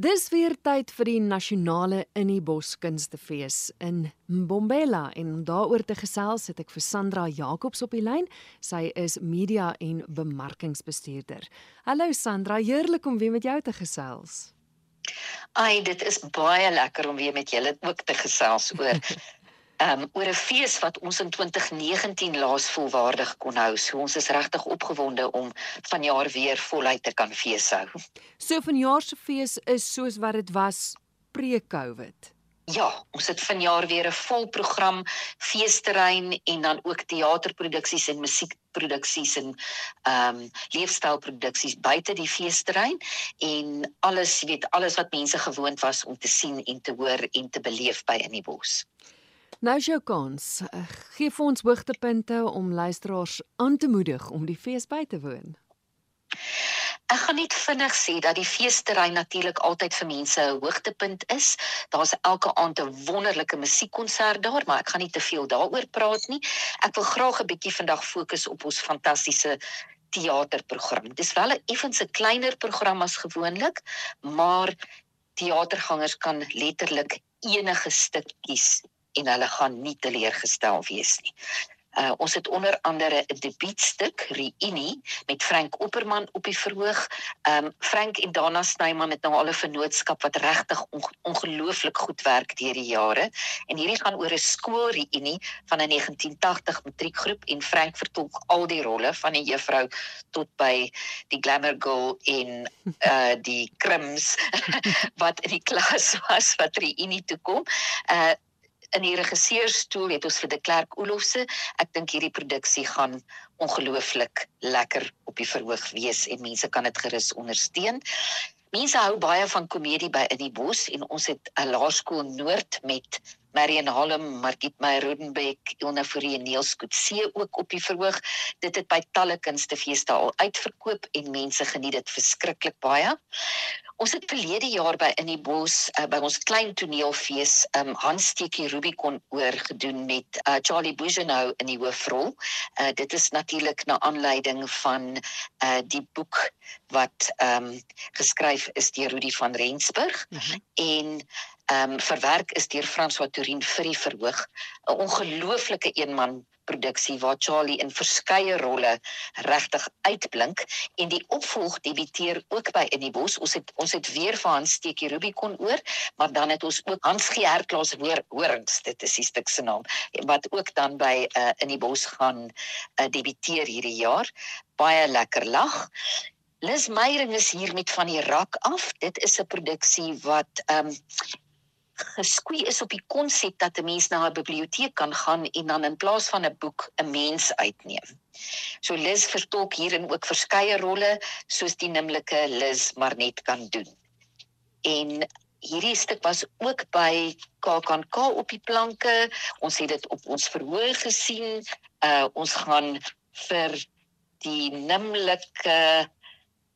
Dis weer tyd vir die nasionale In die Bos Kunstefees in Mbombela en om daaroor te gesels het ek vir Sandra Jacobs op die lyn. Sy is media en bemarkingsbestuurder. Hallo Sandra, heerlik om weer met jou te gesels. Ai, dit is baie lekker om weer met julle ook te gesels oor um, oor 'n fees wat ons in 2019 laas volwaardig kon hou. So ons is regtig opgewonde om vanjaar weer voluit te kan feeshou. So vanjaar se fees is soos wat dit was pre-COVID. Ja, ons het vanjaar weer 'n vol program, feesterrein en dan ook teaterproduksies en musiekproduksies en ehm um, leefstylproduksies buite die feesterrein en alles, jy weet, alles wat mense gewoond was om te sien en te hoor en te beleef by in die bos. Nou is jou kans. Gee vir ons hoogtepunte om luisteraars aan te moedig om die fees by te woon. Ek gaan net vinnig sê dat die feesterrein natuurlik altyd vir mense 'n hoogtepunt is. Daar's elke aand 'n wonderlike musiekkonsert daar, maar ek gaan nie te veel daaroor praat nie. Ek wil graag 'n bietjie vandag fokus op ons fantastiese teaterprogram. Dis wel 'n effens 'n kleiner program as gewoonlik, maar teatergangers kan letterlik enige stuk kies en hulle gaan nie teleurgestel wees nie. Uh ons het onder andere 'n debuutstuk Reunie met Frank Opperman op die verhoog. Um Frank en Dana Snyman het nou al 'n vennootskap wat regtig on ongelooflik goed werk deur die jare. En hierdie gaan oor 'n skoolreunie van 'n 1980 matriekgroep en Frank vertolk al die rolle van 'n juffrou tot by die glamour girl in uh die krims wat in die klas was wat Reunie toe kom. Uh in die regisseursstoel het ons vir De Klerk Olofse. Ek dink hierdie produksie gaan ongelooflik lekker op die verhoog wees en mense kan dit gerus ondersteun. Mense hou baie van komedie by In die Bos en ons het 'n laerskool Noord met Marion Hallam, Margit Meyer Rodenbeck, Ilna Fourie en Niels Kutse ook op die verhoog. Dit het by talle kunstefeeste al uitverkoop en mense geniet dit verskriklik baie. Ons het verlede jaar by in die bos uh, by ons klein toneelfees um Hans Steekie Rubicon oorgedoen met uh, Charlie Bougenou in die hoofrol. Uh, dit is natuurlik na aanleiding van uh, die boek wat um geskryf is deur Rudi van Rensburg uh mhm. -huh. En um verwerk is deur François Tourin vir die verhoog 'n ongelooflike eenman produksie waar Charlie in verskeie rolle regtig uitblink en die opvolg debiteer ook by In die Bos. Ons het ons het weer vir Hans Steekie Rubicon oor, maar dan het ons ook Hans Geerklaas hoor Horings, dit is die stuk se naam, wat ook dan by uh, In die Bos gaan uh, debiteer hierdie jaar. Baie lekker lag. Lis Meyering is hier met van die rak af. Dit is 'n produksie wat ehm um, geskwee is op die konsep dat 'n mens na 'n biblioteek kan gaan en dan in plaas van 'n boek 'n mens uitneem. So Liz vertolk hierin ook verskeie rolle soos die nimmerlike Liz maar net kan doen. En hierdie stuk was ook by KAKNK op die planke. Ons het dit op ons verhoog gesien. Uh ons gaan vir die nimmerlike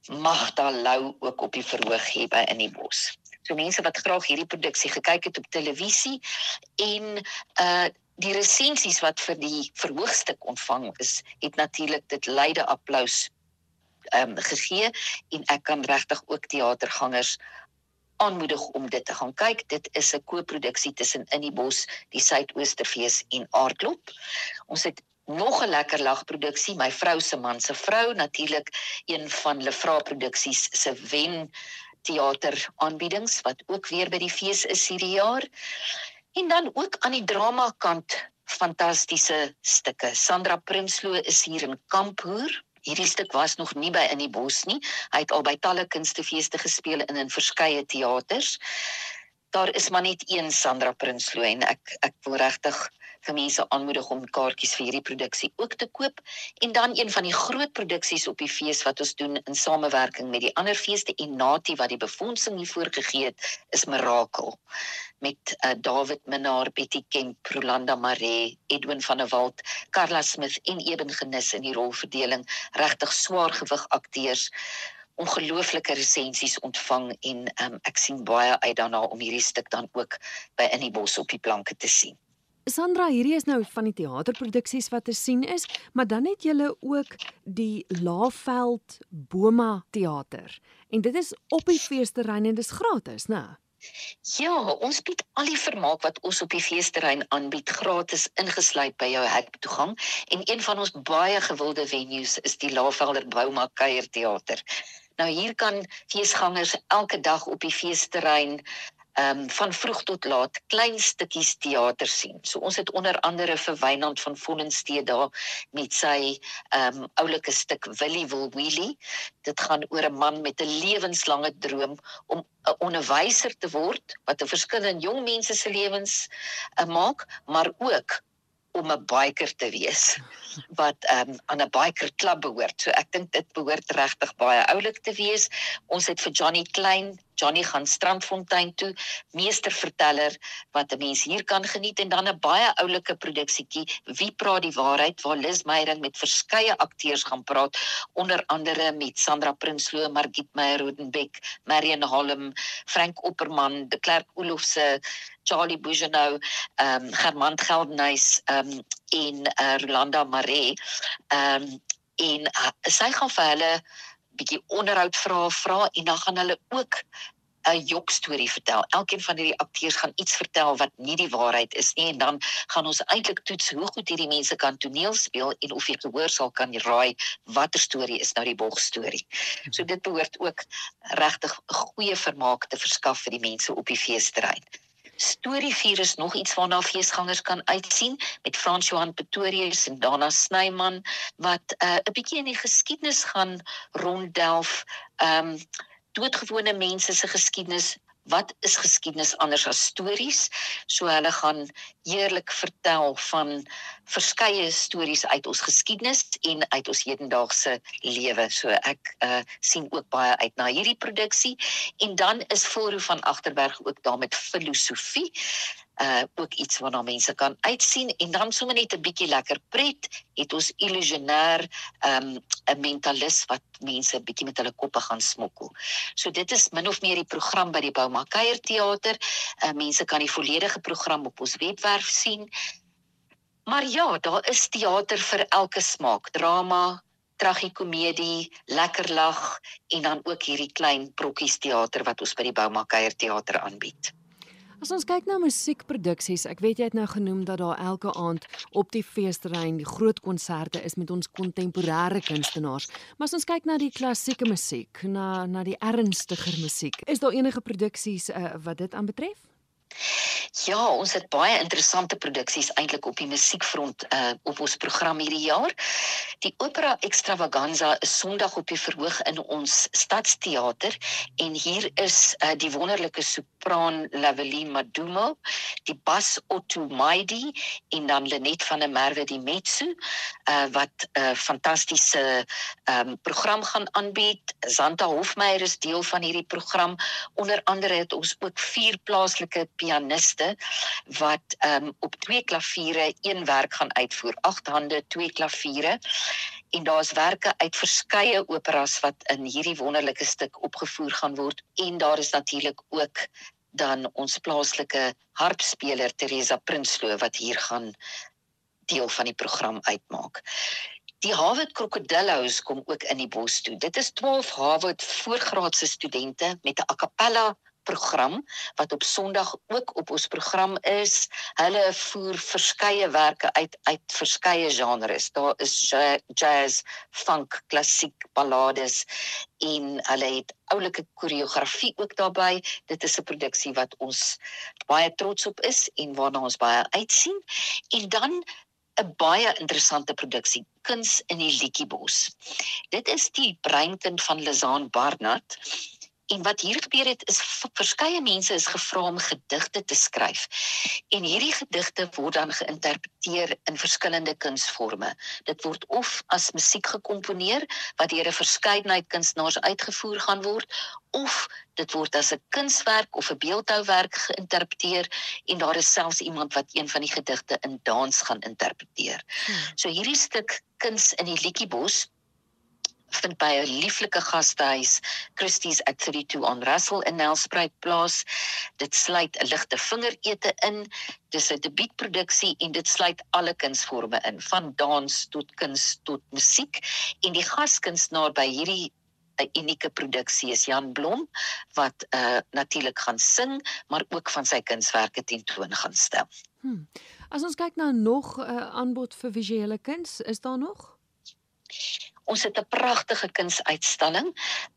Magda Lou ook op die verhoog hê by in die bos. So mense wat graag hierdie produksie gekyk het op televisie en uh die resensies wat vir die verhoogstuk ontvang is, het natuurlik dit leide applous ehm um, gegee en ek kan regtig ook teatergangers aanmoedig om dit te gaan kyk. Dit is 'n koproduksie tussen In die Bos, die Suidoosterfees en Aardklop. Ons het nog 'n lekker lagproduksie, my vrou se man se vrou, natuurlik een van Lefra produksies se wen teater aanbiedings wat ook weer by die fees is hierdie jaar. En dan ook aan die drama kant fantastiese stukke. Sandra Prinsloo is hier in Kampoer. Hierdie stuk was nog nie by in die bos nie. Hy het al by talle kunstefeeste gespeel in in verskeie teaters. Daar is maar net een Sandra Prinsloo en ek ek wil regtig vir mense aanmoedig om kaartjies vir hierdie produksie ook te koop. En dan een van die groot produksies op die fees wat ons doen in samewerking met die ander feeste en Nati wat die befondsing hiervoor gegee het is Mirakel. Met uh, David Minnar, Betty Kemp, Rolanda Maree, Edwin van der Walt, Carla Smith en Eben Genis in die rolverdeling. Regtig swaar gewig akteurs. Ongelooflike resensies ontvang en um, ek sien baie uit daarna om hierdie stuk dan ook by in die bos op die planke te sien. Sandra, hierdie is nou van die teaterproduksies wat te sien is, maar dan het julle ook die Laaveld Boma teater En dit is op die feesterrein en dis gratis, né? Ja, ons bied al die vermaak wat ons op die feesterrein aanbied gratis ingesluit by jou hek toegang en een van ons baie gewilde venues is die Lavelder Bouma Kuierteater. Nou hier kan feesgangers elke dag op die feesterrein ehm um, van vroeg tot laat klein stukkies teater sien. So ons het onder andere vir Wynand van Vollenstee daar met sy ehm um, oulike stuk Willie Will Wheelie. Dit gaan oor 'n man met 'n lewenslange droom om 'n onderwyser te word wat 'n verskil in jong mense se lewens uh, maak, maar ook om 'n biker te wees wat um, aan 'n biker klub behoort. So ek dink dit behoort regtig baie oulik te wees. Ons het vir Johnny Klein, Johnny gaan Strandfontein toe, meesterverteller wat 'n mens hier kan geniet en dan 'n baie oulike produksietjie Wie praat die waarheid waar Liz Meyering met verskeie akteurs gaan praat, onder andere met Sandra Prinsloo, Margit Meyer Rodenbeck, Marion Holm, Frank Opperman, De Klerk Olofse Charlie Bougenou, ehm um, Germant Geldenhuys, ehm um, en uh, Rolanda Maree. Ehm um, en uh, sy gaan vir hulle bietjie onderhoud vra vra en dan gaan hulle ook 'n jok storie vertel. Elkeen van hierdie akteurs gaan iets vertel wat nie die waarheid is nie en dan gaan ons eintlik toets hoe goed hierdie mense kan toneel speel en of jy gehoor sal kan raai watter storie is nou die bog storie. So dit behoort ook regtig goeie vermaak te verskaf vir die mense op die feesterrein. Storievuur is nog iets waarna feesgangers kan uitsien met Frans Johan Pretorius en Dana Snyman wat uh, 'n uh, bietjie in die geskiedenis gaan ronddelf. Ehm um, doodgewone mense se geskiedenis wat is geskiedenis anders as stories? So hulle gaan eerlik vertel van verskeie stories uit ons geskiedenis en uit ons hedendaagse lewe. So ek uh sien ook baie uit na hierdie produksie en dan is Volro van Agterberg ook daar met filosofie uh ook iets waarna mense kan uitsien en dan sommer net 'n bietjie lekker pret het ons illusionêr um 'n mentalis wat mense bietjie met hulle koppe gaan smokkel. So dit is min of meer die program by die Bouma Kuier Theater. Uh mense kan die volledige program op ons webwerf sien. Maar ja, daar is teater vir elke smaak. Drama, tragikomedie, lekker lag en dan ook hierdie klein brokkies teater wat ons by die Bouma Kuier Theater aanbied. As ons kyk na musiekproduksies, ek weet jy het nou genoem dat daar elke aand op die feesterrein die groot konserte is met ons kontemporêre kunstenaars. Maar as ons kyk na die klassieke musiek, na na die ernstiger musiek, is daar enige produksies uh, wat dit aanbetref? Ja, ons het baie interessante produksies eintlik op die musiekfront uh op ons program hierdie jaar. Die Opera Extravaganza is Sondag op die verhoog in ons Stadsteater en hier is uh die wonderlike sopraan Lavelie Madumo, die bas Otto Maidi en dan Lenet van der Merwe die mezzo uh wat 'n uh, fantastiese um program gaan aanbied. Zanta Hofmeyer is deel van hierdie program. Onder andere het ons ook vier plaaslike pianiste wat um, op twee klaviere een werk gaan uitvoer. Agt hande, twee klaviere. En daar's werke uit verskeie operas wat in hierdie wonderlike stuk opgevoer gaan word en daar is natuurlik ook dan ons plaaslike harpspeler Teresa Prinsloo wat hier gaan deel van die program uitmaak. Die Harvard Crocodillos kom ook in die bos toe. Dit is 12 Harvard voorgraadse studente met 'n a cappella program wat op Sondag ook op ons program is. Hulle voer verskeie werke uit uit verskeie genres. Daar is jazz, funk, klassiek, ballades en hulle het oulike koreografie ook daarbey. Dit is 'n produksie wat ons baie trots op is en waarna ons baie uitsien. En dan 'n baie interessante produksie, Kuns in die Liedjiebos. Dit is die breinkind van Lizaan Barnard En wat hier gebeur het is verskeie mense is gevra om gedigte te skryf. En hierdie gedigte word dan geïnterpreteer in verskillende kunsforme. Dit word of as musiek gekomponeer wat deur 'n verskeidenheid kunstenaars uitgevoer gaan word of dit word as 'n kunswerk of 'n beeldhouwerk geïnterpreteer en daar is selfs iemand wat een van die gedigte in dans gaan interpreteer. Hmm. So hierdie stuk kuns in die Liedjiebos vind by 'n lieflike gastehuis Christie's at 32 on Russell in Nelspruit plaas. Dit sluit 'n ligte vingerete in. Dis 'n debuutproduksie en dit sluit alle kunsforme in, van dans tot kuns tot musiek en die gaskunstenaar by hierdie 'n unieke produksie is Jan Blom wat uh natuurlik gaan sing, maar ook van sy kunswerke tentoon gaan stel. Hmm. As ons kyk na nog 'n uh, aanbod vir visuele kuns, is daar nog? Ons het 'n pragtige kunsuitstalling.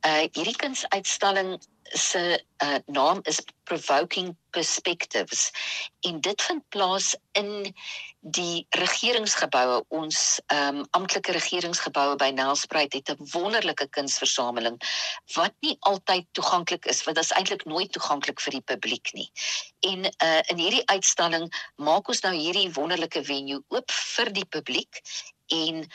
Uh hierdie kunsuitstalling se uh, naam is Provoking Perspectives en dit vind plaas in die regeringsgeboue. Ons um amptelike regeringsgeboue by Nelspruit het 'n wonderlike kunsversameling wat nie altyd toeganklik is, want dit is eintlik nooit toeganklik vir die publiek nie. En uh in hierdie uitstalling maak ons nou hierdie wonderlike venue oop vir die publiek en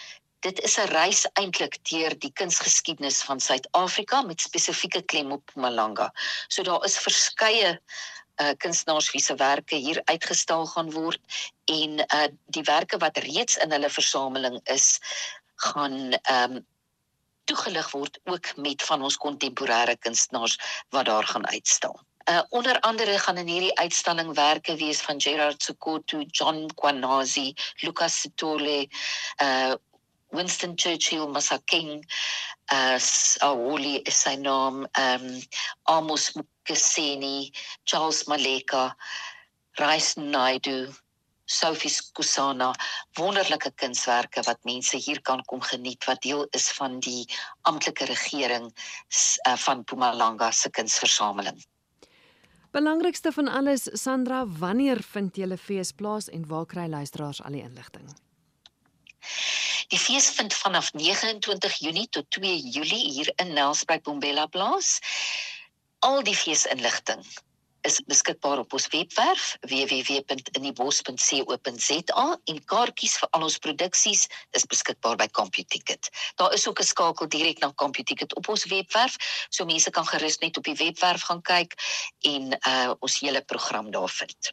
dit is 'n reis eintlik deur die kunsgeskiedenis van Suid-Afrika met spesifieke klem op Mpumalanga. So daar is verskeie uh kunstenaars wie se werke hier uitgestal gaan word en uh die werke wat reeds in hulle versameling is gaan ehm um, toegelig word ook met van ons kontemporêre kunstenaars wat daar gaan uitstal. Uh onder andere gaan in hierdie uitstalling werke wees van Gerard Sokoto, John Kwanazi, Lucas Sitole, uh Winston Churchill Masakeng as uh, Awoli is sy naam um Amos Mukaseni Charles Maleka Rais Naidu Sophie Kusana wonderlike kunswerke wat mense hier kan kom geniet wat deel is van die amptelike regering uh, van Mpumalanga se kunsversameling. Belangrikste van alles Sandra wanneer vind julle fees plaas en waar kry luisteraars al die inligting Die fees vind vanaf 29 Junie tot 2 Julie hier in Nelspruit Bombela plaas. Al die feesinligting is beskikbaar op ons webwerf www.inniebos.co.za en kaartjies vir al ons produksies is beskikbaar by CompuTicket. Daar is ook 'n skakel direk na CompuTicket op ons webwerf, so mense kan gerus net op die webwerf gaan kyk en uh ons hele program daar vind.